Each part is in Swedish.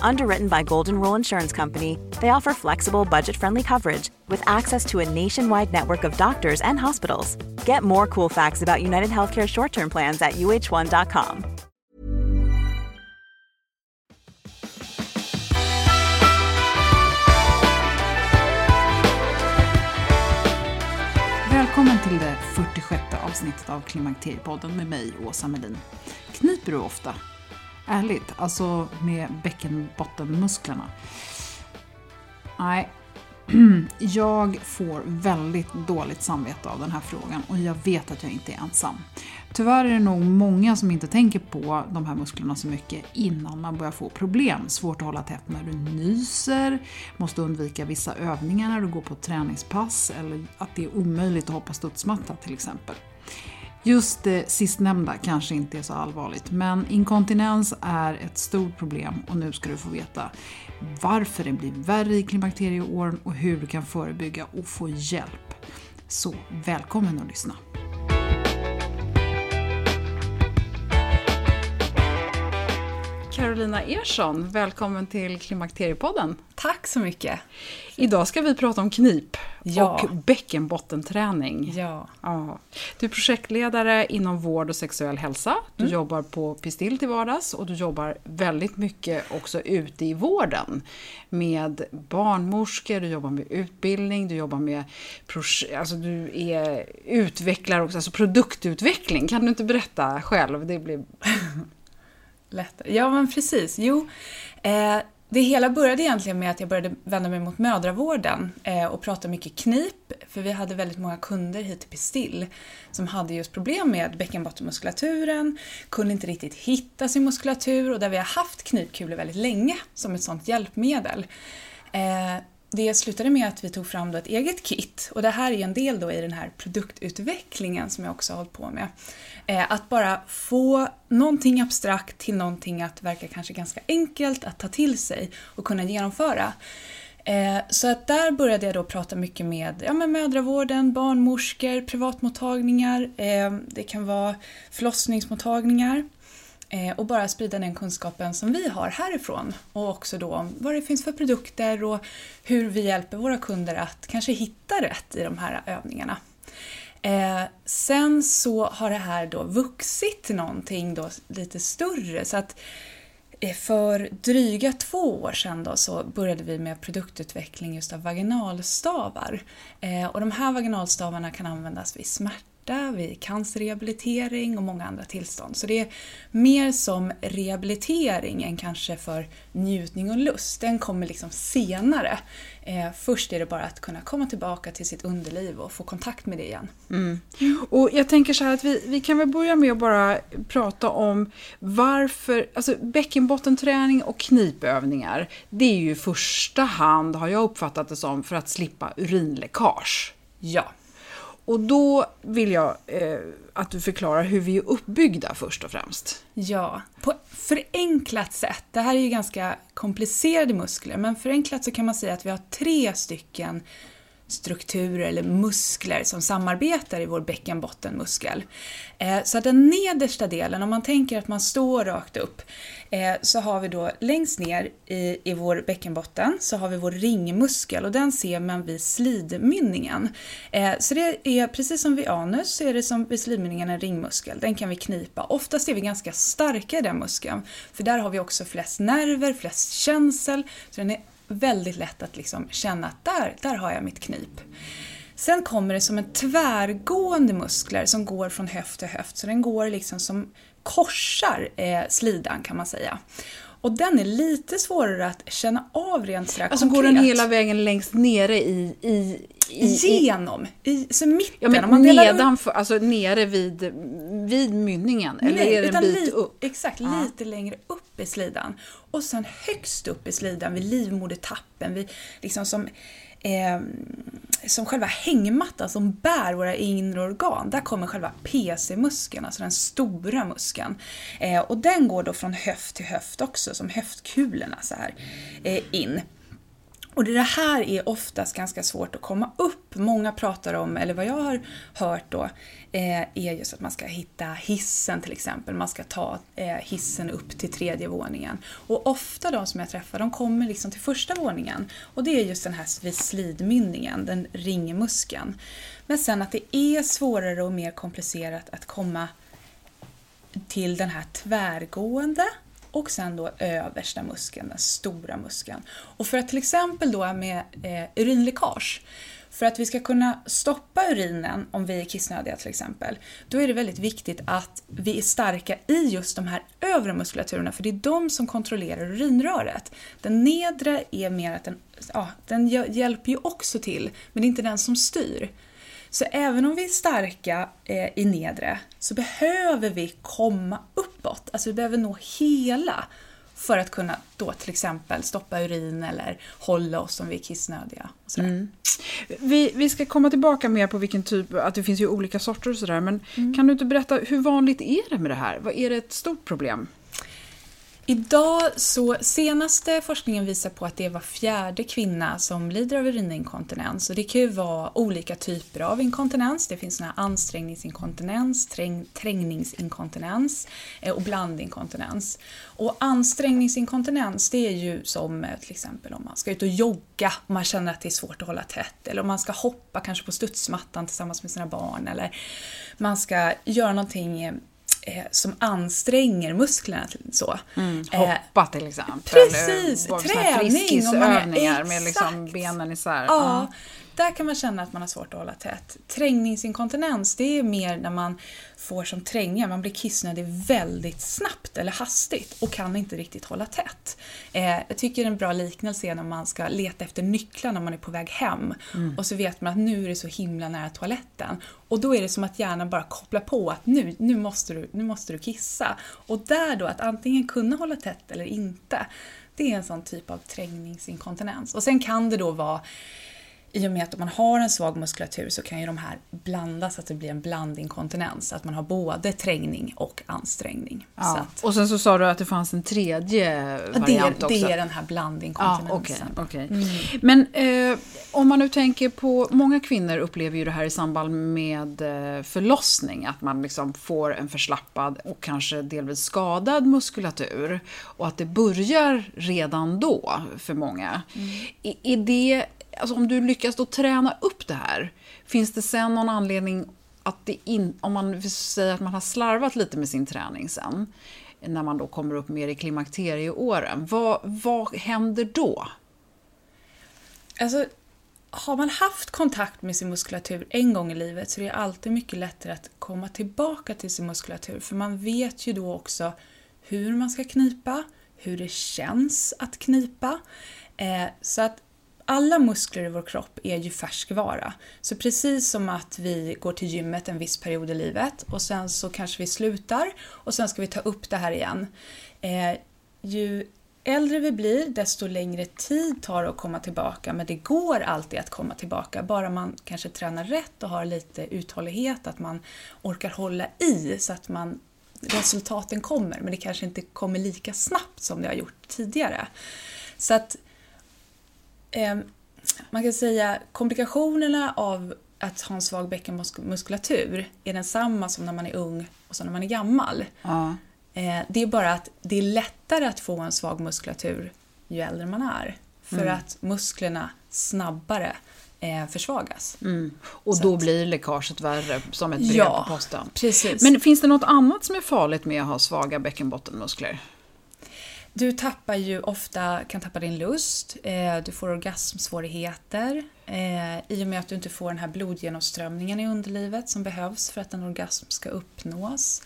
Underwritten by Golden Rule Insurance Company, they offer flexible, budget friendly coverage with access to a nationwide network of doctors and hospitals. Get more cool facts about United Healthcare short term plans at uh1.com. Välkommen till det 46 avsnittet av Klimakteriepodden med mig, Åsa Melin. Kniper du ofta? Ärligt, alltså med bäckenbottenmusklerna? Nej, jag får väldigt dåligt samvete av den här frågan och jag vet att jag inte är ensam. Tyvärr är det nog många som inte tänker på de här musklerna så mycket innan man börjar få problem. Svårt att hålla tätt när du nyser, måste undvika vissa övningar när du går på träningspass eller att det är omöjligt att hoppa studsmatta till exempel. Just det sistnämnda kanske inte är så allvarligt, men inkontinens är ett stort problem och nu ska du få veta varför det blir värre i klimakterieåren och hur du kan förebygga och få hjälp. Så välkommen att lyssna! Carolina Ersson, välkommen till Klimakteriepodden. Tack så mycket. Idag ska vi prata om knip Ja. och bäckenbottenträning. Ja. Ja. Du är projektledare inom vård och sexuell hälsa. Du jobbar på Pistill till vardags och du jobbar väldigt mycket också ute i vården med barnmorskor, du jobbar med utbildning, du jobbar med alltså du är utvecklare också, alltså produktutveckling. Kan du inte berätta själv? Det blir... lättare. Ja, men precis. Jo, eh, det hela började egentligen med att jag började vända mig mot mödravården eh, och prata mycket knip, för vi hade väldigt många kunder hit till Pistill som hade just problem med bäckenbottenmuskulaturen, kunde inte riktigt hitta sin muskulatur och där vi har haft knipkulor väldigt länge som ett sådant hjälpmedel. Eh, det slutade med att vi tog fram då ett eget kit och det här är en del då i den här produktutvecklingen som jag också har hållit på med. Eh, Att bara få någonting abstrakt till någonting att verka kanske ganska enkelt att ta till sig och kunna genomföra. Eh, så att där började jag då prata mycket med ja, med mödravården, barnmorskor, privatmottagningar, eh, det kan vara förlossningsmottagningar eh, och bara sprida den kunskapen som vi har härifrån och också då om vad det finns för produkter och hur vi hjälper våra kunder att kanske hitta rätt i de här övningarna. Eh, sen så har det här då vuxit till någonting då lite större så att eh, för dryga två år sedan då så började vi med produktutveckling just av vaginalstavar. Eh, och de här vaginalstavarna kan användas vid smärta, vid cancerrehabilitering och många andra tillstånd. Så det är mer som rehabilitering än kanske för njutning och lust. Den kommer liksom senare. Eh, först är det bara att kunna komma tillbaka till sitt underliv och få kontakt med det igen. Och jag tänker så här att vi, vi kan väl börja med att bara prata om varför, alltså bäckenbottenträning och knipövningar, det är ju i första hand, har jag uppfattat det som, för att slippa urinläckage. Ja. Och då vill jag eh, att du förklarar hur vi är uppbyggda först och främst. Ja, på förenklat sätt. Det här är ju ganska komplicerade muskler, men förenklat så kan man säga att vi har tre stycken strukturer eller muskler som samarbetar i vår bäckenbottenmuskel. Eh, så den nedersta delen, om man tänker att man står rakt upp, eh, så har vi då längst ner i, i vår bäckenbotten så har vi vår ringmuskel och den ser man vid slidmynningen. Eh, så det är precis som vid anus så är det som vid slidmynningen en ringmuskel. Den kan vi knipa. Oftast är vi ganska starka i den muskeln för där har vi också flest nerver, flest känsel, så den är väldigt lätt att liksom känna att där, där har jag mitt knip. Sen kommer det som en tvärgående muskler som går från höft till höft, så den går liksom som korsar eh, slidan kan man säga. Och den är lite svårare att känna av rent sådär Alltså konkret. går den hela vägen längst nere i... i, i Genom, i, så mitten. Ja, men om man delar upp- nedanför, alltså nere vid, vid mynningen? eller Nej, är det en bit upp? Exakt, Ja. lite längre upp i slidan. Och sen högst upp i slidan vid livmodertappen, vid, liksom som, eh, som själva hängmattan som bär våra inre organ. Där kommer själva PC-muskeln, alltså den stora muskeln. Eh, och den går då från höft till höft också, som höftkulorna så här eh, in. Och det här är oftast ganska svårt att komma upp. Många pratar om, eller vad jag har hört då, eh, är just att man ska hitta hissen till exempel. Man ska ta eh, hissen upp till tredje våningen. Och ofta de som jag träffar, de kommer liksom till första våningen. Och det är just den här vid slidmynningen, den ringmuskeln. Men sen att det är svårare och mer komplicerat att komma till den här tvärgående och sen då översta muskeln, den stora muskeln. Och för att till exempel då med eh, urinläckage, för att vi ska kunna stoppa urinen om vi är kissnödiga till exempel, då är det väldigt viktigt att vi är starka i just de här övre muskulaturerna, för det är de som kontrollerar urinröret. Den nedre är mer att den, ja, den hjälper ju också till, men det är inte den som styr. Så även om vi är starka eh, i nedre så behöver vi komma uppåt. Alltså vi behöver nå hela för att kunna då till exempel stoppa urin eller hålla oss om vi är kissnödiga. Mm. Vi, vi ska komma tillbaka mer på vilken typ, att det finns ju olika sorter och sådär. Men Mm. kan du inte berätta, hur vanligt är det med det här? Vad Är det ett stort problem? Idag så senaste forskningen visar på att det är var fjärde kvinna som lider av urininkontinens. Och det kan ju vara olika typer av inkontinens. Det finns såna här ansträngningsinkontinens, träng, trängningsinkontinens eh, och blandinkontinens. Och ansträngningsinkontinens det är ju som eh, till exempel om man ska ut och jogga och man känner att det är svårt att hålla tätt. Eller om man ska hoppa kanske på studsmattan tillsammans med sina barn. Eller man ska göra någonting eh, eh, som anstränger musklerna. Så. Eh, Hoppa till exempel. precis, eller träning, friskisövningar med liksom benen isär. Ja, där kan man känna att man har svårt att hålla tätt. Trängningsinkontinens, det är mer när man får som trängningar, man blir kissnödig väldigt snabbt eller hastigt och kan inte riktigt hålla tätt. Eh, jag tycker en bra liknelse är när man ska leta efter nycklar när man är på väg hem och så vet man att nu är det så himla nära toaletten. Och då är det som att hjärnan bara kopplar på att nu, nu, måste, du, nu måste du kissa. Och där då, att antingen kunna hålla tätt eller inte, det är en sån typ av trängningsinkontinens. Och sen kan det då vara i och med att om man har en svag muskulatur så kan ju de här blandas, att det blir en blandinkontinens. Att man har både trängning och ansträngning. Så Ja. att, Och sen så sa du att det fanns en tredje det, variant är, också. det är den här Ja, blandinkontinensen. okej. okej. Men eh, om man nu tänker på, många kvinnor upplever ju det här i samband med eh, förlossning, att man liksom får en förslappad och kanske delvis skadad muskulatur och att det börjar redan då för många. Är, är det, alltså om du lyckas då träna upp det här, finns det sen någon anledning att det in, om man säger att man har slarvat lite med sin träning sen, när man då kommer upp mer i klimakterieåren, vad, vad händer då? Alltså, har man haft kontakt med sin muskulatur en gång i livet så är det alltid mycket lättare att komma tillbaka till sin muskulatur. För man vet ju då också hur man ska knipa, hur det känns att knipa. Eh, så att alla muskler i vår kropp är ju färskvara. Så precis som att vi går till gymmet en viss period i livet och sen så kanske vi slutar och sen ska vi ta upp det här igen. Eh, ju äldre vi blir, desto längre tid tar det att komma tillbaka. Men det går alltid att komma tillbaka, bara man kanske tränar rätt och har lite uthållighet, att man orkar hålla i så att man, resultaten kommer. Men det kanske inte kommer lika snabbt som det har gjort tidigare. Så att eh, man kan säga komplikationerna av att ha en svag bäckenmuskulatur är densamma som när man är ung och som när man är gammal. Ja. Eh, det är bara att det är lättare att få en svag muskulatur ju äldre man är. För Mm. att musklerna snabbare eh, försvagas. Och Så då att- blir läckaget värre som ett brev Ja, på posten. precis. Men finns det något annat som är farligt med att ha svaga bäckenbottenmuskler? Du tappar ju ofta, kan tappa din lust, eh, du får orgasmsvårigheter eh, i och med att du inte får den här blodgenomströmningen i underlivet som behövs för att en orgasm ska uppnås.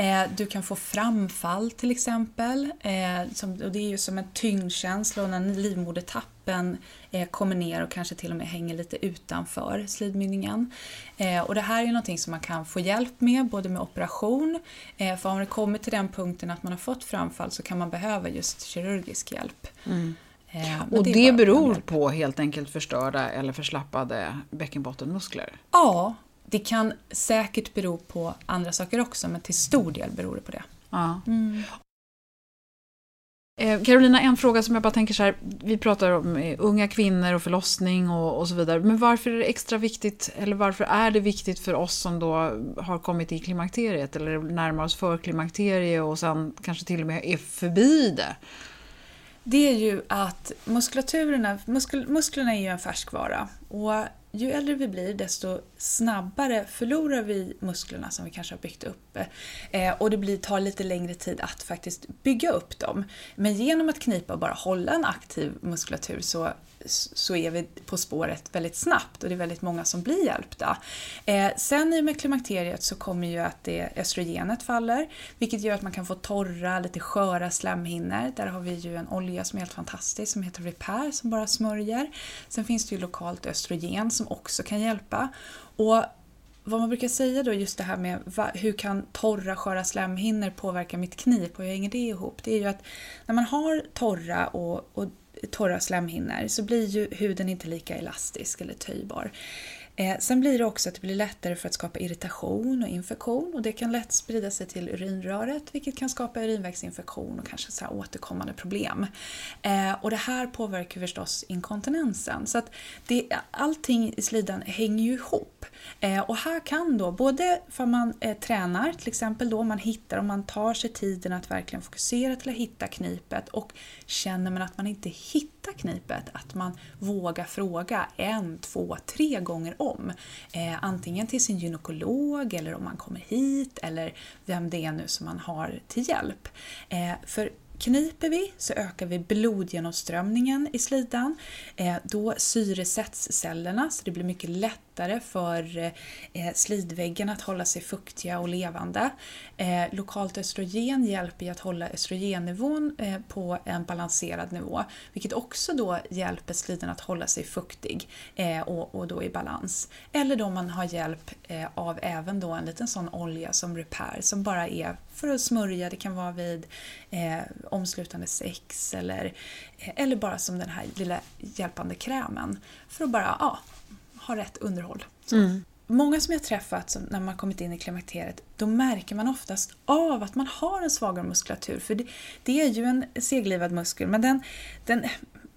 Eh, du kan få framfall till exempel, eh, och det är ju som en tyngdkänsla och när livmodertappen eh, kommer ner och kanske till och med hänger lite utanför slidmynningen. Och det här är någonting som man kan få hjälp med, både med operation, för om det kommer till den punkten att man har fått framfall så kan man behöva just kirurgisk hjälp. Mm. Och är det bara beror på helt enkelt förstörda eller förslappade bäckenbottenmuskler? Ja, det kan säkert bero på andra saker också, men till stor del beror det på det. Ja. Eh, Carolina, en fråga som jag bara tänker så här. Vi pratar om eh, unga kvinnor och förlossning och, och så vidare. Men varför är det extra viktigt, eller varför är det viktigt för oss som då har kommit i klimakteriet eller närmar oss förklimakterie och sen kanske till och med är förbi det? Det är ju att muskulaturerna, muskel, musklerna är ju en färskvara och ju äldre vi blir desto snabbare förlorar vi musklerna som vi kanske har byggt upp. Eh, och det blir, tar lite längre tid att faktiskt bygga upp dem. Men genom att knipa och bara hålla en aktiv muskulatur så, så är vi på spåret väldigt snabbt och det är väldigt många som blir hjälpta. Eh, sen i och med klimakteriet så kommer ju att det östrogenet faller vilket gör att man kan få torra, lite sköra slemhinnor. Där har vi ju en olja som är helt fantastisk som heter Repair som bara smörjer. Sen finns det ju lokalt östrogen som också kan hjälpa. Och vad man brukar säga då just det här med va, hur kan torra sköra slemhinnor påverka mitt knip och hur hänger det ihop? Det är ju att när man har torra och, och torra slemhinnor så blir ju huden inte lika elastisk eller töjbar. Eh, sen blir det också att det blir lättare för att skapa irritation och infektion och det kan lätt sprida sig till urinröret vilket kan skapa urinvägsinfektion och kanske så här återkommande problem. Eh, och det här påverkar förstås inkontinensen så att det, allting i slidan hänger ju ihop. Eh, och här kan då både för man eh, tränar till exempel då man hittar om man tar sig tiden att verkligen fokusera till att hitta knipet och känner man att man inte hittar knipet att man vågar fråga en, två, tre gånger om. Eh, antingen till sin gynekolog eller om man kommer hit eller vem det är nu som man har till hjälp. Eh, för Kniper vi så ökar vi blodgenomströmningen i slidan. Eh, då syresätts cellerna så det blir mycket lättare för eh, eh, slidväggen att hålla sig fuktiga och levande. Lokalt östrogen hjälper ju att hålla östrogennivån på en balanserad nivå vilket också då hjälper slidan att hålla sig fuktig och, då i balans. Eller då man har hjälp av även då en liten sån olja som Repair som bara är för att smörja, det kan vara vid eh, omslutande sex eller, eh, eller bara som den här lilla hjälpande krämen för att bara ja, ha rätt underhåll. Så. Många som jag träffat som, när man kommit in i klimakteriet, då märker man oftast av att man har en svagare muskulatur. För det, det är ju en seglivad muskel, men den, den,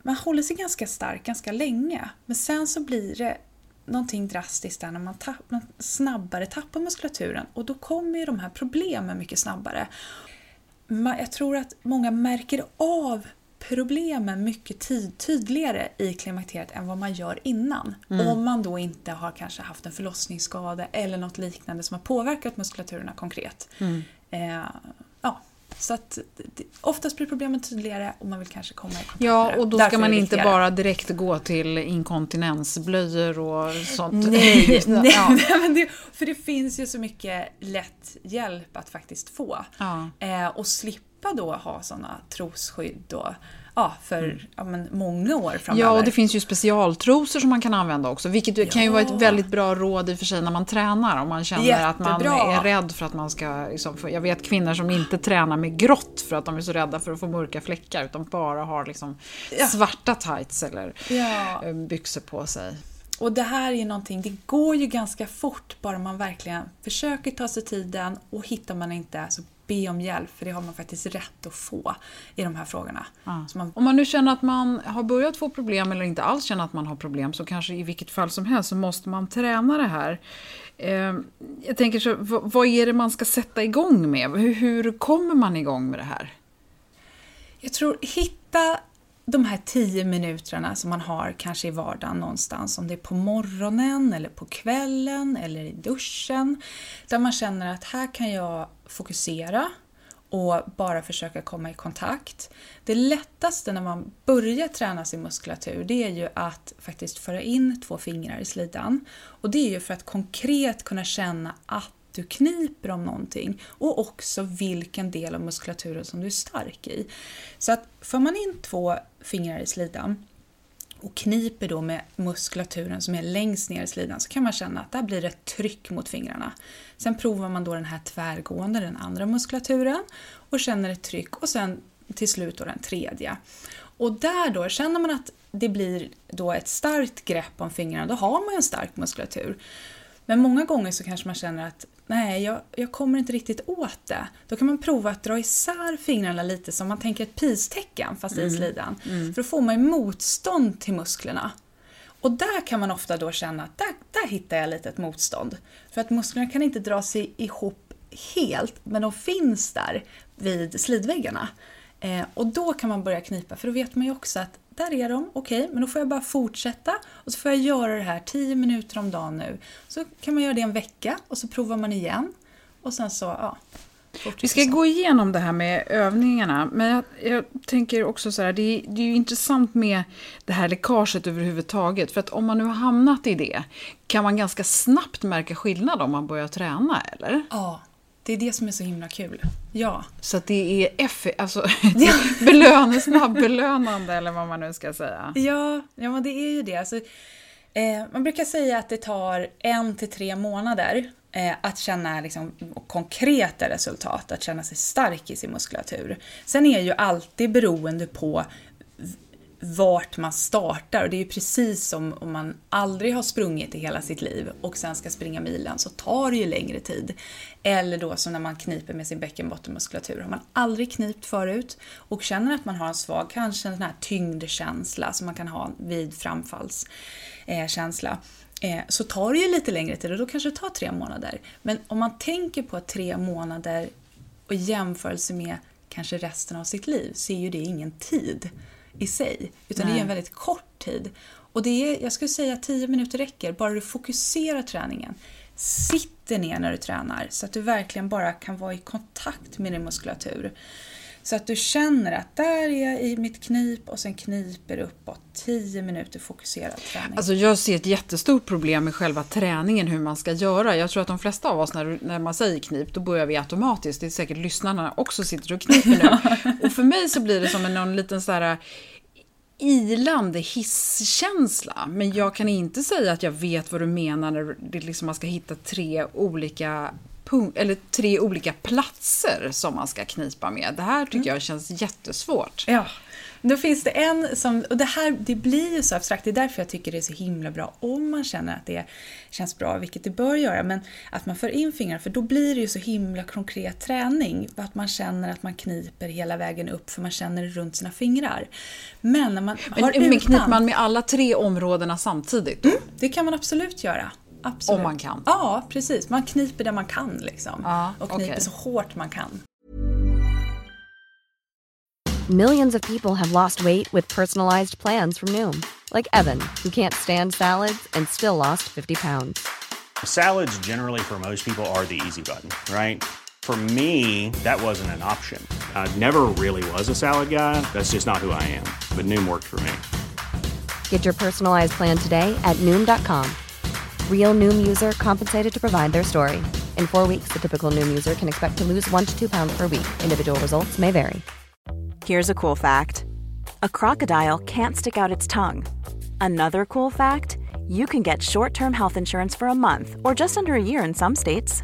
man håller sig ganska stark ganska länge. Men sen så blir det någonting drastiskt där när man, tapp, man snabbare tappar muskulaturen och då kommer ju de här problemen mycket snabbare. Jag tror att många märker av problemen mycket tid, tydligare i klimakteriet än vad man gör innan. Om man då inte har kanske haft en förlossningsskada eller något liknande som har påverkat muskulaturerna konkret. Eh, ja, så att oftast blir problemen tydligare och man vill kanske komma i kontakt Ja, och då ska man inte bara direkt gå till inkontinensblöjor och sånt. Nej, nej, ja. men det, för det finns ju så mycket lätt hjälp att faktiskt få. Ja. Eh, och slippa då ha sådana trosskydd och, ja, för ja, men många år framöver. Ja, och det finns ju specialtrosor som man kan använda också. Vilket kan ju vara ett Ja. väldigt bra råd i och för sig när man tränar. Om man känner att man Jättebra. är rädd för att man ska... Liksom, jag vet kvinnor som inte tränar med grått för att de är så rädda för att få mörka fläckar. Utan bara har liksom Ja. svarta tights eller Ja. eh, byxor på sig. Och det här är någonting, det går ju ganska fort bara man verkligen försöker ta sig tiden och hittar man inte så be om hjälp för det har man faktiskt rätt att få i de här frågorna. Ja. Man, Om man nu känner att man har börjat få problem eller inte alls känner att man har problem så kanske i vilket fall som helst så måste man träna det här. Eh, jag tänker så, v- vad är det man ska sätta igång med? Hur, hur kommer man igång med det här? Jag tror hitta de här tio minuterna som man har kanske i vardagen någonstans, om det är på morgonen eller på kvällen eller i duschen, där man känner att här kan jag fokusera och bara försöka komma i kontakt. Det lättaste när man börjar träna sin muskulatur det är ju att faktiskt föra in två fingrar i slidan. Och det är ju för att konkret kunna känna att du kniper om någonting och också vilken del av muskulaturen som du är stark i. Så att för man in två fingrar i slidan och kniper då med muskulaturen som är längst ner i slidan så kan man känna att där blir ett tryck mot fingrarna. Sen provar man då den här tvärgående, den andra muskulaturen och känner ett tryck och sen till slut då den tredje. Och där då, känner man att det blir då ett starkt grepp om fingrarna, då har man en stark muskulatur. Men många gånger så kanske man känner att nej, jag, jag kommer inte riktigt åt det. Då kan man prova att dra isär fingrarna lite som man tänker ett pistecken fast i slidan. För då får man ju motstånd till musklerna. Och där kan man ofta då känna att där, där hittar jag lite ett motstånd. För att musklerna kan inte dra sig ihop helt, men de finns där vid slidväggarna. Eh, och då kan man börja knipa, för då vet man ju också att där är de, okej, men då får jag bara fortsätta och så får jag göra det här 10 minuter om dagen nu. Så kan man göra det en vecka och så provar man igen och sen så, ja. Vi ska gå igenom det här med övningarna, men jag, jag tänker också så här, det är, det är ju intressant med det här läckaget överhuvudtaget, för att om man nu har hamnat i det, kan man ganska snabbt märka skillnad om man börjar träna, eller? Ja, det är det som är så himla kul. Ja. Så att det är eff, alltså, belön, snabbbelönande, eller vad man nu ska säga. Ja, ja men det är ju det. Alltså, eh, man brukar säga att det tar en till tre månader eh, att känna liksom, konkreta resultat, att känna sig stark i sin muskulatur. Sen är ju alltid beroende på vart man startar och det är ju precis som om man aldrig har sprungit i hela sitt liv och sen ska springa milen så tar det ju längre tid. Eller då som när man kniper med sin bäckenbottenmuskulatur. Har man aldrig knipt förut och känner att man har en svag, kanske en sån här tyngdkänsla som man kan ha vid framfallskänsla, eh, eh, så tar det ju lite längre tid och då kanske det tar tre månader. Men om man tänker på tre månader och jämförelse med kanske resten av sitt liv så är ju det ingen tid i sig. Utan det är Nej. en väldigt kort tid. Och det är, jag skulle säga 10 minuter räcker, bara du fokuserar träningen. Sitter ner när du tränar så att du verkligen bara kan vara i kontakt med din muskulatur. Så att du känner att där är jag i mitt knip och sen kniper uppåt. 10 minuter fokuserad träning. Alltså jag ser ett jättestort problem med själva träningen, hur man ska göra. Jag tror att de flesta av oss, när, när man säger knip, då börjar vi automatiskt. Det är säkert lyssnarna också sitter och kniper nu. och för mig så blir det som en någon liten så här ilande hisskänsla. Men jag kan inte säga att jag vet vad du menar när det liksom man ska hitta tre olika eller tre olika platser som man ska knipa med. Det här tycker jag känns jättesvårt. Ja, då finns det en som, och det här det blir ju så abstrakt, det är därför jag tycker det är så himla bra om man känner att det känns bra, vilket det bör göra, men att man för in fingrarna, för då blir det ju så himla konkret träning, att man känner att man kniper hela vägen upp, för man känner det runt sina fingrar. Men när man Men, har men utan, kniper man med alla tre områdena samtidigt då? det kan man absolut göra. Absolut. Om man kan. Ja, precis. Man kniper där man kan liksom. Ja, och kniper okej. så hårt man kan. Millions of people have lost weight with personalized plans from Noom, like Evan, who can't stand salads and still lost 50 pounds. Salads, generally, for most people, are the easy button, right? For me, that wasn't an option. I never really was a salad guy. That's just not who I am. But Noom worked for me. Get your personalized plan today at Noom.com. Real Noom user compensated to provide their story. In four weeks, the typical Noom user can expect to lose one to two pounds per week. Individual results may vary. Here's a cool fact a crocodile can't stick out its tongue. Another cool fact you can get short term health insurance for a month or just under a year in some states.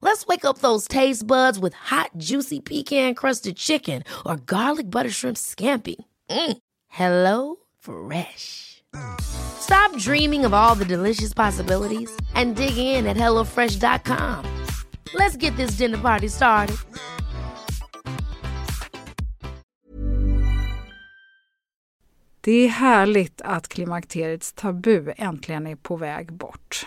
Let's wake up those taste buds with hot, juicy pecan crusted chicken or garlic butter shrimp scampi. Mm. Hello Fresh. Stop dreaming of all the delicious possibilities and dig in at HelloFresh.com. Let's get this dinner party started. Det är härligt att klimakteriets tabu äntligen är på väg bort.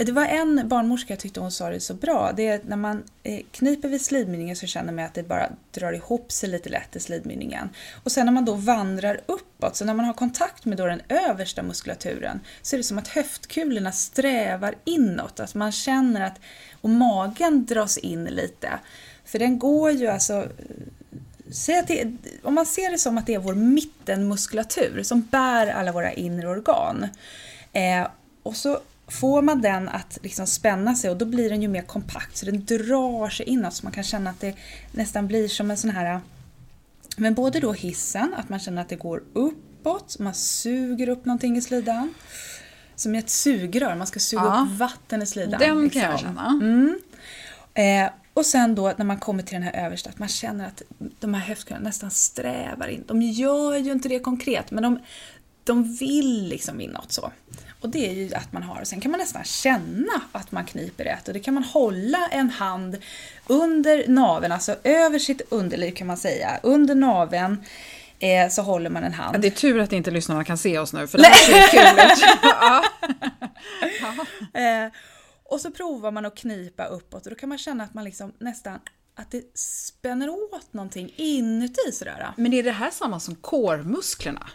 Det var en barnmorska jag tyckte hon sa det så bra. Det är när man eh, kniper vid slidmynningen så känner man att det bara drar ihop sig lite lätt i slidmynningen. Och sen när man då vandrar uppåt, så när man har kontakt med då den översta muskulaturen, så är det som att höftkulorna strävar inåt. Alltså man känner att, och magen dras in lite. För den går ju alltså eh, det, om man ser det som att det är vår mittenmuskulatur som bär alla våra inre organ. Eh, och så får man den att liksom spänna sig och då blir den ju mer kompakt så den drar sig inåt så man kan känna att det nästan blir som en sån här men både då hissen, att man känner att det går uppåt, man suger upp någonting i slidan. Som i ett sugrör, man ska suga Ja. upp vatten i slidan. Den liksom. kan jag känna. Mm. Eh, och sen då när man kommer till den här översta, att man känner att de här höftkulorna nästan strävar in. De gör ju inte det konkret, men de, de vill liksom inåt så. Och det är ju att man har, sen kan man nästan känna att man kniper rätt och det kan man hålla en hand under naveln, alltså över sitt underliv kan man säga. Under naveln eh, så håller man en hand. Det är tur att inte lyssnarna kan se oss nu för det här ser ju kul ut. ja. Eh, och så provar man att knipa uppåt och då kan man känna att man liksom nästan att det spänner åt någonting inuti sådär. Men är det här samma som kårmusklerna?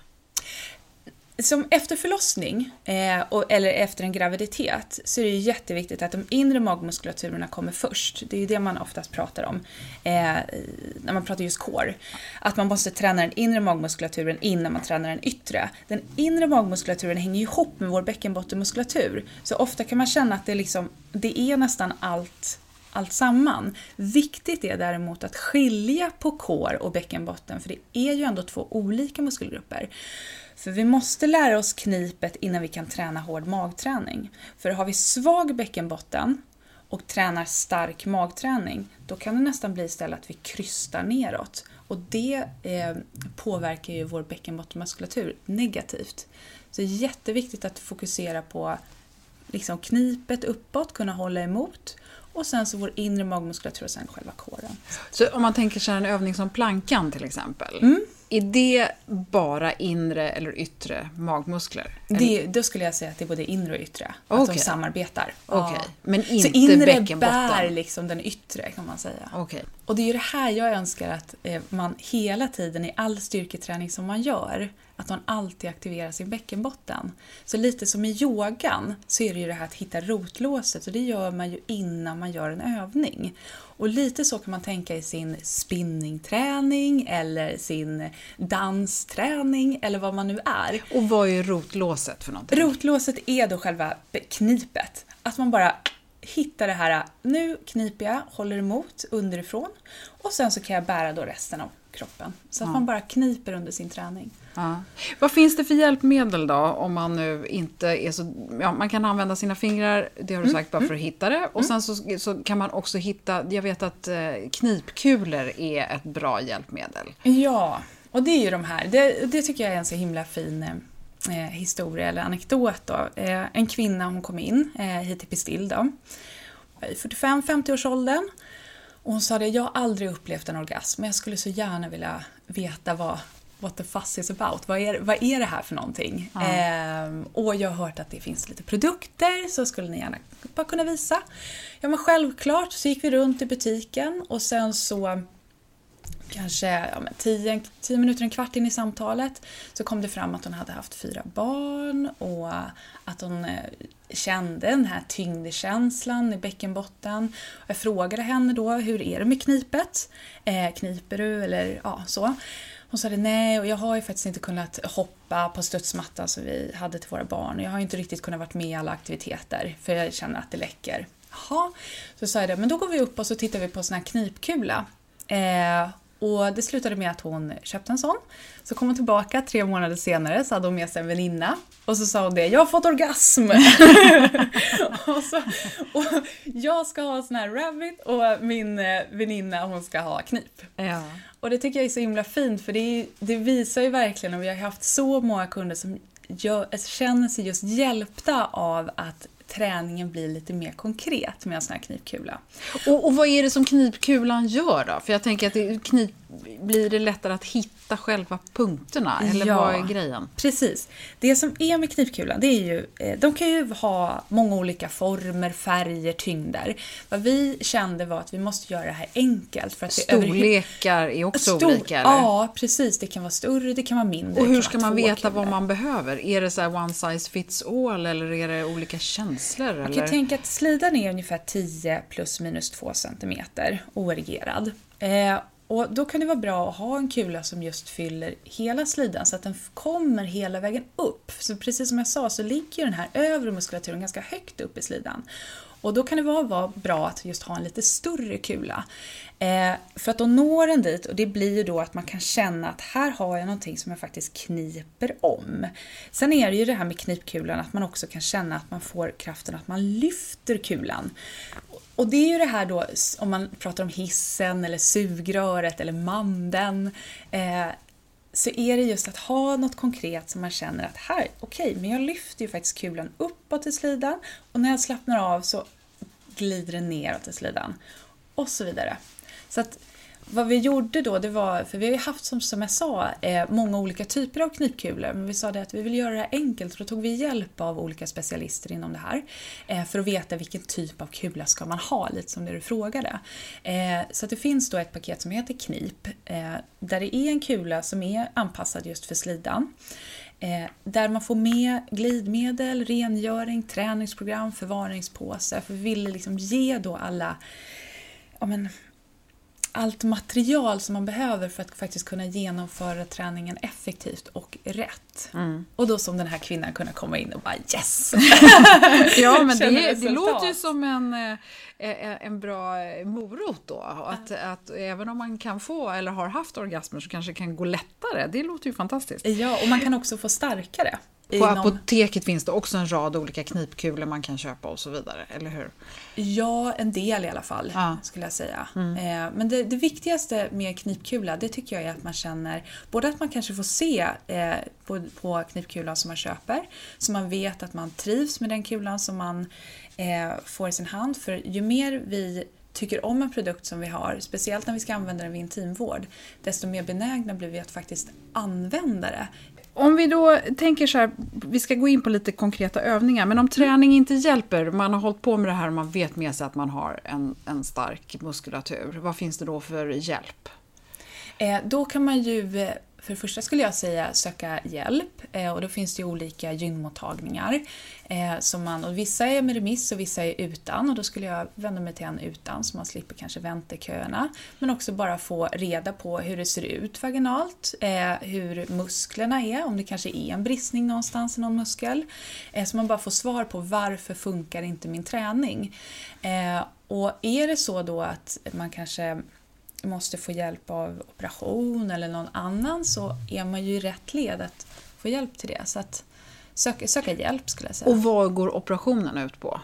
Som efter förlossning, eh, och, eller efter en graviditet, så är det jätteviktigt att de inre magmuskulaturerna kommer först. Det är ju det man oftast pratar om eh, när man pratar just core. Att man måste träna den inre magmuskulaturen innan man tränar den yttre. Den inre magmuskulaturen hänger ju ihop med vår bäckenbottenmuskulatur. Så ofta kan man känna att det, liksom, det är nästan allt allt samman. Viktigt är däremot att skilja på kår och bäckenbotten för det är ju ändå två olika muskelgrupper. För vi måste lära oss knipet innan vi kan träna hård magträning. För har vi svag bäckenbotten och tränar stark magträning, då kan det nästan bli istället att vi krystar neråt. Och det eh, påverkar ju vår bäckenbottenmuskulatur negativt. Så det är jätteviktigt att fokusera på liksom knipet uppåt, kunna hålla emot och sen så vår inre magmuskulatur och sen själva kåren. Så om man tänker sig en övning som plankan till exempel. Mm. Är det bara inre eller yttre magmuskler? Det, då skulle jag säga att det är både inre och yttre, att Okej. de samarbetar. Okej, Ja. men så inte inre bäckenbotten? bär liksom den yttre kan man säga. Okej. Och det är ju det här jag önskar att eh, man hela tiden i all styrketräning som man gör, att man alltid aktiverar sin bäckenbotten. Så lite som i yogan så är det ju det här att hitta rotlåset och det gör man ju innan man gör en övning. Och lite så kan man tänka i sin spinningträning eller sin dansträning eller vad man nu är. Och vad är rotlåset för någonting? Rotlåset är då själva knipet. Att man bara hittar det här, nu kniper jag, håller emot underifrån och sen så kan jag bära då resten av kroppen. Så att man bara kniper under sin träning. Ja. Vad finns det för hjälpmedel då om man nu inte är så... Ja, man kan använda sina fingrar, det har du sagt, bara för att hitta det. Och sen så, så kan man också hitta... Jag vet att eh, knipkulor är ett bra hjälpmedel. Ja, och det är ju de här. Det, det tycker jag är en så himla fin, eh, eh, historia eller anekdot då. Eh, en kvinna hon kom in eh, hit till Pistill då, i 45-50 års åldern. Och hon sa det, jag har aldrig upplevt en orgasm men jag skulle så gärna vilja veta vad what the fuss is about. Vad är, vad är det här för någonting? Mm. och jag har hört att det finns lite produkter, så skulle ni gärna bara kunna visa. Ja men självklart, så gick vi runt i butiken och sen så kanske ja, men tio, tio minuter, en kvart in i samtalet så kom det fram att hon hade haft fyra barn och att hon eh, kände den här tyngdkänslan i bäckenbotten. Jag frågade henne då, hur är det med knipet? Eh, kniper du? Eller ja, så. Hon sa det, nej och jag har ju faktiskt inte kunnat hoppa på studsmattan som vi hade till våra barn. Jag har inte riktigt kunnat vara med i alla aktiviteter för jag känner att det läcker. Jaha, så sa jag det, men då går vi upp och så tittar vi på en sån här knipkula. Eh, och det slutade med att hon köpte en sån. Så kom hon tillbaka tre månader senare så hade hon med sig en väninna. Och så sa hon det, jag har fått orgasm! och, så, och jag ska ha en sån här rabbit och min eh, väninna hon ska ha knip. Ja. Och det tycker jag är så himla fint för det, det visar ju verkligen, och vi har haft så många kunder som gör, känner sig just hjälpta av att träningen blir lite mer konkret med en sån här knipkula. Och, och vad är det som knipkulan gör då? För jag tänker att knip, blir det lättare att hitta själva punkterna? Eller ja, vad är grejen? Precis. Det som är med knipkulan, det är ju, eh, de kan ju ha många olika former, färger, tyngder. Vad vi kände var att vi måste göra det här enkelt. För att Storlekar är också Stor, olika? Eller? Ja, precis. Det kan vara större, det kan vara mindre. Och hur ska man veta vad man behöver? Är det så one size fits all eller är det olika känslor? Man kan tänka att slidan är ungefär 10 plus minus 2 cm oerigerad. Eh, och då kan det vara bra att ha en kula som just fyller hela slidan så att den kommer hela vägen upp. Så precis som jag sa så ligger den här övre muskulaturen ganska högt upp i slidan. Och då kan det vara, bra att just ha en lite större kula. Eh, för att då når den dit och det blir ju då att man kan känna att här har jag någonting som jag faktiskt kniper om. Sen är det ju det här med knipkulan att man också kan känna att man får kraften att man lyfter kulan. Och det är ju det här då, om man pratar om hissen eller sugröret eller mandeln, eh, så är det just att ha något konkret som man känner att här, okej, okay, men jag lyfter ju faktiskt kulan uppåt i slidan och när jag slappnar av så glider den neråt i slidan. Och så vidare. Så att vad vi gjorde då, det var, för vi har ju haft som, som jag sa eh, många olika typer av knipkulor, men vi sa det att vi vill göra det enkelt och då tog vi hjälp av olika specialister inom det här eh, för att veta vilken typ av kula ska man ha, lite som det du frågade. Eh, så det finns då ett paket som heter Knip, där det är en kula som är anpassad just för slidan. där man får med glidmedel, rengöring, träningsprogram, förvaringspåse. För vi ville liksom ge då alla ja, men, allt material som man behöver för att faktiskt kunna genomföra träningen effektivt och rätt. Mm. Och då som den här kvinnan kunna komma in och bara yes! ja, men det, det låter ju som en, eh, eh, en bra morot då. Att, att även om man kan få eller har haft orgasmer så kanske det kan gå lättare. Det låter ju fantastiskt. Ja, och man kan också få starkare. På inom... apoteket finns det också en rad olika knipkulor man kan köpa och så vidare, eller hur? Ja, en del i alla fall, ja. skulle jag säga. Mm. Eh, men det, det, viktigaste med knipkula, det tycker jag är att man känner både att man kanske får se eh, på, på knipkulan som man köper, så man vet att man trivs med den kulan som man eh, får i sin hand. För ju mer vi tycker om en produkt som vi har, speciellt när vi ska använda den vid intimvård, desto mer benägna blir vi att faktiskt använda det om vi då tänker så här, vi ska gå in på lite konkreta övningar, men om träning inte hjälper, man har hållit på med det här och man vet med sig att man har en, en stark muskulatur, vad finns det då för hjälp? Eh, då kan man ju eh, för det första skulle jag säga söka hjälp eh, och då finns det ju olika gynmottagningar. Eh, som man, och vissa är med remiss och vissa är utan och då skulle jag vända mig till en utan så man slipper kanske vänteköerna. Men också bara få reda på hur det ser ut vaginalt, eh, hur musklerna är, om det kanske är en bristning någonstans i någon muskel. Så man bara får svar på varför funkar inte min träning. Och är det så då att man kanske måste få hjälp av operation eller någon annan så är man ju i rätt led att få hjälp till det. Så att söka, söka hjälp skulle jag säga. Och vad går operationen ut på?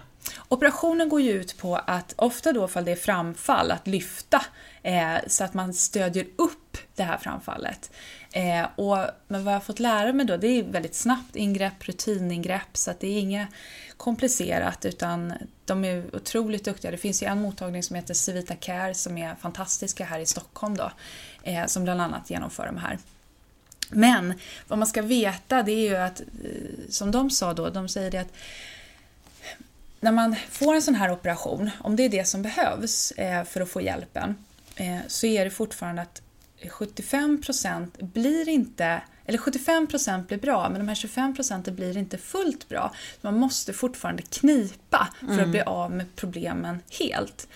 Operationen går ju ut på att, ofta då ifall det är framfall, att lyfta eh, så att man stödjer upp det här framfallet. Eh, och, men vad jag har fått lära mig då, det är väldigt snabbt ingrepp, rutiningrepp, så att det är inget komplicerat utan de är otroligt duktiga. Det finns ju en mottagning som heter Civita Care som är fantastiska här i Stockholm då, eh, som bland annat genomför de här. Men vad man ska veta det är ju att, eh, som de sa då, de säger det att när man får en sån här operation, om det är det som behövs eh, för att få hjälpen, eh, så är det fortfarande att 75% blir inte, eller 75% blir bra, men de här 25% blir inte fullt bra. Man måste fortfarande knipa för att Mm. bli av med problemen helt.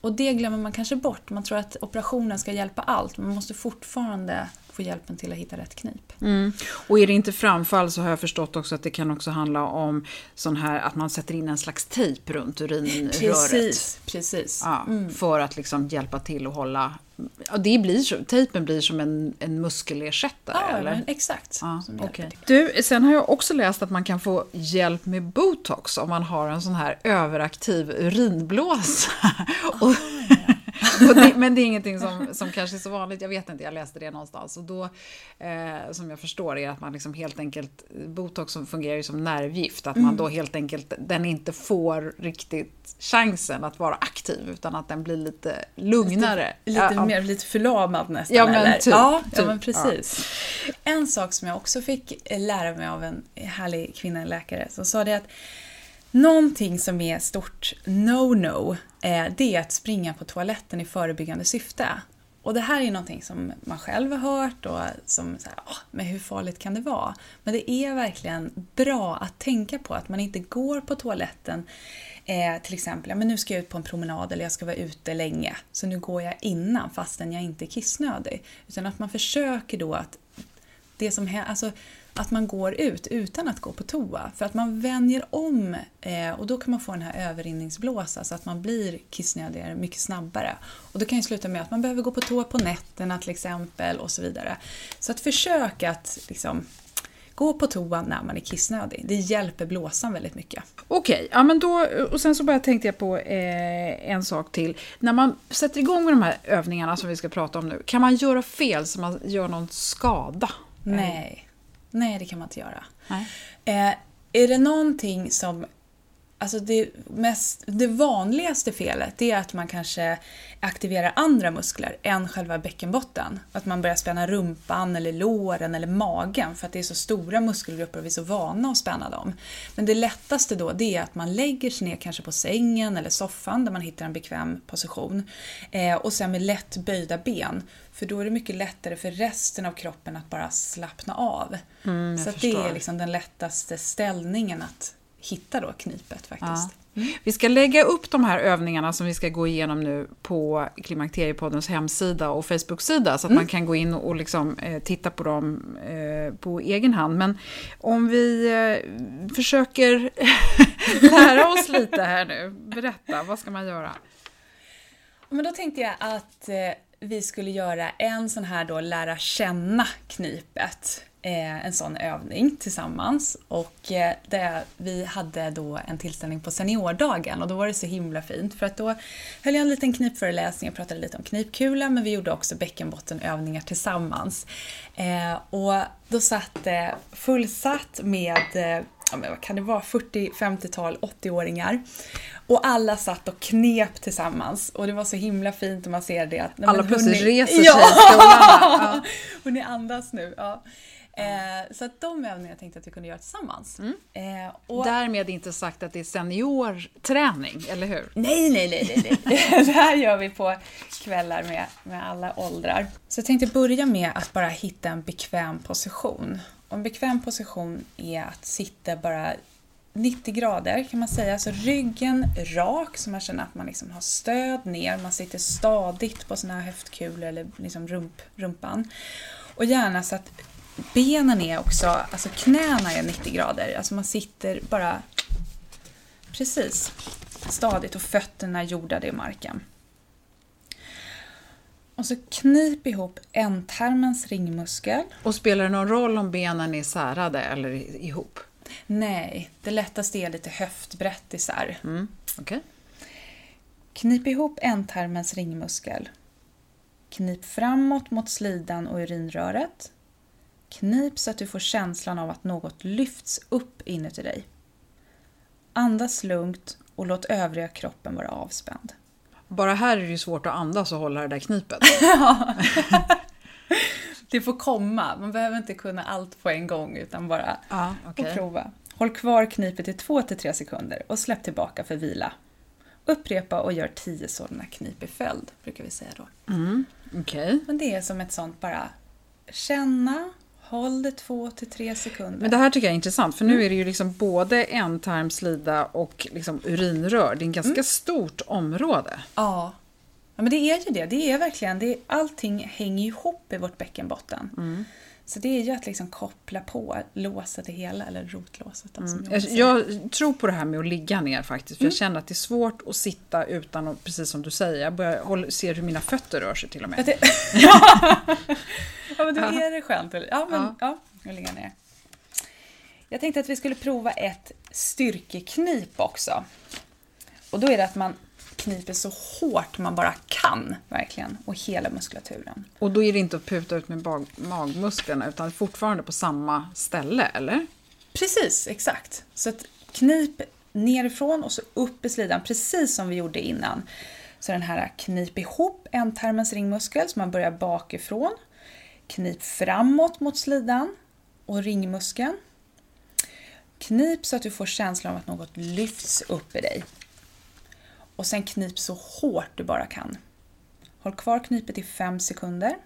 Och det glömmer man kanske bort. Man tror att operationen ska hjälpa allt, men man måste fortfarande få hjälpen till att hitta rätt knip. Och är det inte framfall så har jag förstått också att det kan också handla om sån här att man sätter in en slags tejp runt urinröret. Precis, precis. Ja, För att liksom hjälpa till att hålla... Ja, det blir så, tejpen blir som en, en muskelersättare, Ja, eller? men exakt. Ja, till. Du, sen har jag också läst att man kan få hjälp med botox om man har en sån här överaktiv urinblåsa. och, och det, men det är ingenting som, som kanske är så vanligt, jag vet inte, jag läste det någonstans. Och då, eh, som jag förstår är att man liksom helt enkelt, botox som fungerar ju som nervgift, att man då helt enkelt, den inte får riktigt chansen att vara aktiv, utan att den blir lite lugnare. Lite Ja, ja. mer lite förlamad nästan. Ja, men eller? typ, ja, typ, ja, men precis. En sak som jag också fick lära mig av en härlig kvinna, en läkare, som sa det att någonting som är stort no-no, eh, det är att springa på toaletten i förebyggande syfte. Och det här är någonting som man själv har hört och som, så här, "Åh, men hur farligt kan det vara? Men det är verkligen bra att tänka på att man inte går på toaletten Eh, till exempel, ja, men nu ska jag ut på en promenad eller jag ska vara ute länge, så nu går jag innan fastän jag inte är kissnödig. Utan att man försöker då att det som händer, alltså, att man går ut utan att gå på toa. För att man vänjer om eh, och då kan man få den här överrinningsblåsa så att man blir kissnödigare mycket snabbare. Och det kan ju sluta med att man behöver gå på toa på nätterna till exempel och så vidare. Så att försöka att liksom, gå på toa när man är kissnödig. Det hjälper blåsan väldigt mycket. Okej, ja men då, och sen så bara tänkte jag på eh, en sak till. När man sätter igång med de här övningarna som vi ska prata om nu, kan man göra fel så man gör någon skada? Nej. Nej, det kan man inte göra. Eh, är det någonting som... Alltså det, mest, det vanligaste felet är att man kanske aktiverar andra muskler än själva bäckenbotten. Att man börjar spänna rumpan, eller låren eller magen för att det är så stora muskelgrupper och vi är så vana att spänna dem. Men det lättaste då det är att man lägger sig ner kanske på sängen eller soffan där man hittar en bekväm position. Eh, och sen med lätt böjda ben. För då är det mycket lättare för resten av kroppen att bara slappna av. Mm, så det är liksom den lättaste ställningen att hitta då knipet faktiskt. Vi ska lägga upp de här övningarna som vi ska gå igenom nu på Klimakteriepoddens hemsida och Facebook-sida så att man kan gå in och liksom, eh, titta på dem eh, på egen hand. Men om vi eh, försöker lära oss lite här nu, berätta, vad ska man göra? Men då tänkte jag att eh, vi skulle göra en sån här då lära känna knipet. Eh, en sån övning tillsammans. Och eh, det, vi hade då en tillställning på seniordagen och då var det så himla fint för att då höll jag en liten knipföreläsning och pratade lite om knipkula men vi gjorde också bäckenbottenövningar tillsammans. Eh, och då satt det fullsatt med eh, ja, men vad kan det vara, 40, 50-tal, 80-åringar. Och alla satt och knep tillsammans och det var så himla fint och man ser det att... Alla plötsligt hörni- reser sig ja! i stolarna. Ja. och ni andas nu. Ja. Eh, så att de övningarna tänkte jag att vi kunde göra tillsammans. Mm. Eh, och, Därmed inte sagt att det är seniorträning, eller hur? Nej, nej, nej, nej, nej. det här gör vi på kvällar med, med alla åldrar. Så jag tänkte börja med att bara hitta en bekväm position. En bekväm position är att sitta bara 90 grader kan man säga, så ryggen rak så man känner att man liksom har stöd ner, man sitter stadigt på sina höftkulor eller liksom rump, rumpan. Och gärna så att benen är också, alltså knäna är 90 grader, alltså man sitter bara precis stadigt och fötterna jordade i marken. Och så knip ihop ändtarmens ringmuskel. Och spelar det någon roll om benen är särade eller ihop? Nej, det lättaste är lite höftbrett isär. Mm. Okej. Knip ihop ändtarmens ringmuskel. Knip framåt mot slidan och urinröret. Knip så att du får känslan av att något lyfts upp inuti dig. Andas lugnt och låt övriga kroppen vara avspänd. Bara här är det ju svårt att andas och hålla det där knipet. Det får komma, man behöver inte kunna allt på en gång utan bara Ja, och prova. Håll kvar knipet i 2-3 sekunder och släpp tillbaka för vila. Upprepa och gör 10 sådana knip i följd, brukar vi säga då. Okej. Men det är som ett sånt bara känna, håll det 2-3 sekunder. Men det här tycker jag är intressant för nu är det ju liksom både ändtarmslida och liksom urinrör. Det är en ganska stort område. Ja. ja, men det är ju det. Det är verkligen, det är, allting hänger ihop i vårt bäckenbotten. Så det är ju att liksom koppla på, låsa det hela, eller rotlåset. Som jag Jag, tror på det här med att ligga ner faktiskt. För jag känner att det är svårt att sitta utan att, precis som du säger, jag börjar, ser hur mina fötter rör sig till och med. det, ja. ja, men då är det skönt. Ja, men Ja. ja, jag ligger ner. Jag tänkte att vi skulle prova ett styrkeknip också. Och då är det att man kniper så hårt man bara kan, verkligen. Och hela muskulaturen. Och då är det inte att puta ut med bag, magmusklerna utan fortfarande på samma ställe, eller? Precis, exakt. Så att knip nerifrån och så upp i slidan, precis som vi gjorde innan. Så den här knip ihop ändtarmens ringmuskel, så man börjar bakifrån. Knip framåt mot slidan och ringmuskeln. Knip så att du får känslan av att något lyfts upp i dig. Och sen knip så hårt du bara kan. Håll kvar knipet i 5 sekunder.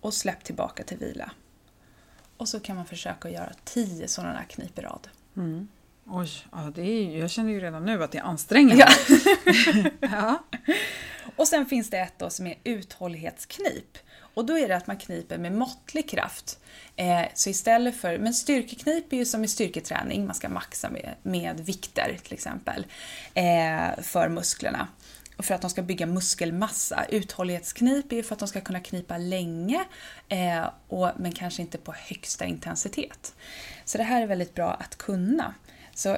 Och släpp tillbaka till vila. Och så kan man försöka göra 10 sådana här knip i rad. Oj, ja, det är, jag känner ju redan nu att det är ansträngande. Ja. Och sen finns det ett då som är uthållighetsknip. Och då är det att man kniper med måttlig kraft. Eh, så istället för, men styrkeknip är ju som i styrketräning, man ska maxa med, med vikter till exempel. Eh, för musklerna. Och för att de ska bygga muskelmassa. Uthållighetsknip är ju för att de ska kunna knipa länge, eh, och, men kanske inte på högsta intensitet. Så det här är väldigt bra att kunna. Så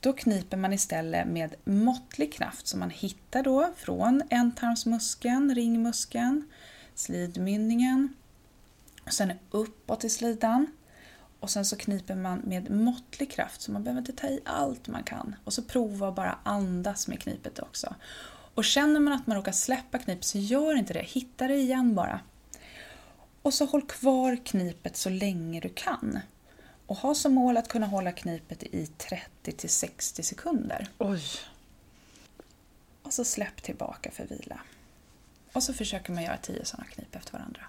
då kniper man istället med måttlig kraft som man hittar då från ändtarmsmuskeln, ringmuskeln, slidmynningen, och sen uppåt i slidan. Och sen så kniper man med måttlig kraft så man behöver inte ta i allt man kan. Och så prova att bara andas med knipet också. Och känner man att man råkar släppa knipet så gör inte det, hitta det igen bara. Och så håll kvar knipet så länge du kan. Och ha som mål att kunna hålla knipet i 30-60 sekunder. Oj. Och så släpp tillbaka för vila. Och så försöker man göra 10 sådana knip efter varandra.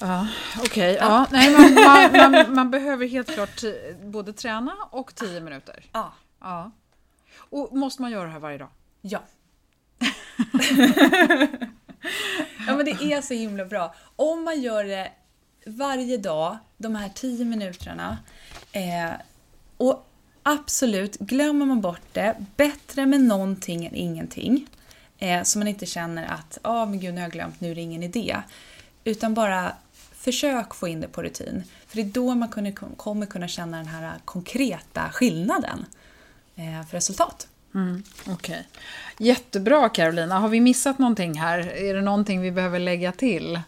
Ja, okej. Ja. Nej, man, man, man, man behöver helt klart ti- både träna och tio minuter. Ja. Ja. Och måste man göra det här varje dag? Ja. ja men det är så himla bra. Om man gör det varje dag, de här 10 minuterna. Eh, och absolut, glömmer man bort det, bättre med någonting än ingenting. Eh, så man inte känner att, ja ah, men gud nu har jag glömt, nu är det ingen idé. Utan bara försök få in det på rutin. För det är då man kunna, kommer kunna känna den här konkreta skillnaden eh, för resultat. Okej. Jättebra Carolina. Har vi missat någonting här? Är det någonting vi behöver lägga till?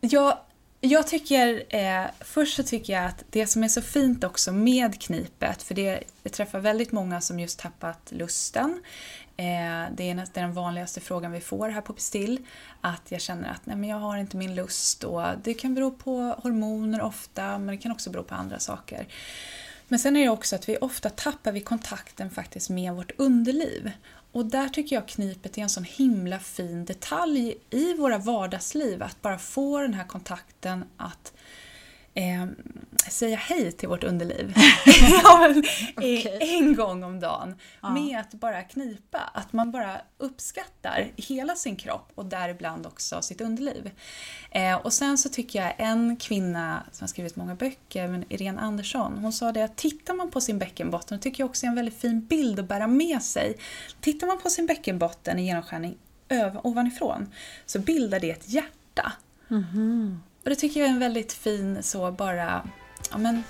Jag, jag tycker, eh, först så tycker jag att det som är så fint också med knipet, för det, det träffar väldigt många som just tappat lusten. Eh, det är nästan den vanligaste frågan vi får här på Pistill. Att jag känner att nej, men jag har inte min lust och det kan bero på hormoner ofta, men det kan också bero på andra saker. Men sen är det också att vi ofta tappar vi kontakten faktiskt med vårt underliv. Och där tycker jag knipet är en sån himla fin detalj i våra vardagsliv. Att bara få den här kontakten att eh, säga hej till vårt underliv. ja, Okej. En gång om dagen. Med att bara knipa. Att man bara uppskattar hela sin kropp och däribland också sitt underliv. Eh, och sen så tycker jag en kvinna som har skrivit många böcker, men Irene Andersson, hon sa det att tittar man på sin bäckenbotten, det tycker jag också är en väldigt fin bild att bära med sig. Tittar man på sin bäckenbotten i genomskärning över, ovanifrån så bildar det ett hjärta. Och det tycker jag är en väldigt fin så bara, ja men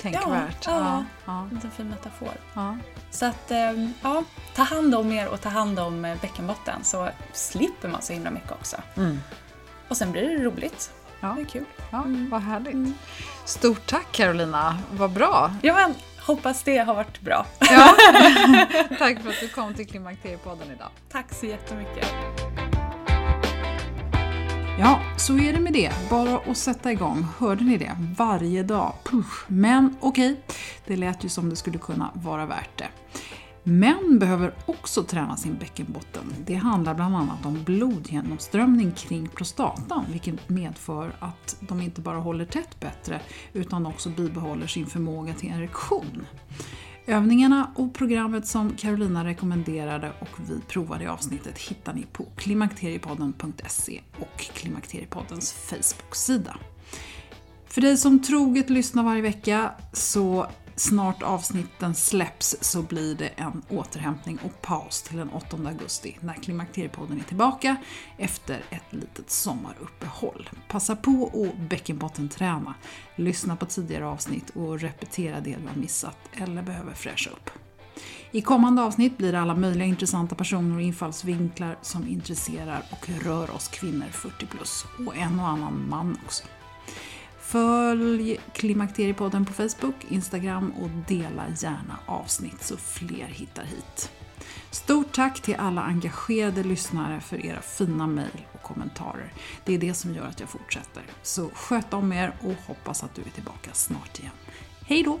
Tänkvärt. Ja, ja. ja. en fin metafor. ja. Så att, eh, ja, ta hand om er och ta hand om eh, bäckenbotten så slipper man så himla mycket också. Och sen blir det roligt. Ja. Det är kul. Ja, vad härligt. Stort tack Carolina, vad bra. Ja, men hoppas det har varit bra. Ja. tack för att du kom till Klimakteriepodden idag. Tack så jättemycket. Ja, så är det med det. Bara att sätta igång. Hörde ni det? Varje dag. Puff. Men okej, okay. det lät ju som det skulle kunna vara värt det. Män behöver också träna sin bäckenbotten. Det handlar bland annat om blodgenomströmning kring prostatan vilket medför att de inte bara håller tätt bättre utan också bibehåller sin förmåga till erektion. Övningarna och programmet som Carolina rekommenderade och vi provade i avsnittet hittar ni på klimakteriepodden.se och Klimakteriepoddens Facebook-sida. För dig som troget lyssnar varje vecka så snart avsnitten släpps så blir det en återhämtning och paus till den 8 augusti när Klimakteriepodden är tillbaka efter ett litet sommaruppehåll. Passa på att bäckenbottenträna, lyssna på tidigare avsnitt och repetera det du har missat eller behöver fräscha upp. I kommande avsnitt blir det alla möjliga intressanta personer och infallsvinklar som intresserar och rör oss kvinnor 40 plus och en och annan man också. Följ Klimakteriepodden på Facebook, Instagram och dela gärna avsnitt så fler hittar hit. Stort tack till alla engagerade lyssnare för era fina mejl och kommentarer. Det är det som gör att jag fortsätter. Så sköt om er och hoppas att du är tillbaka snart igen. Hej då!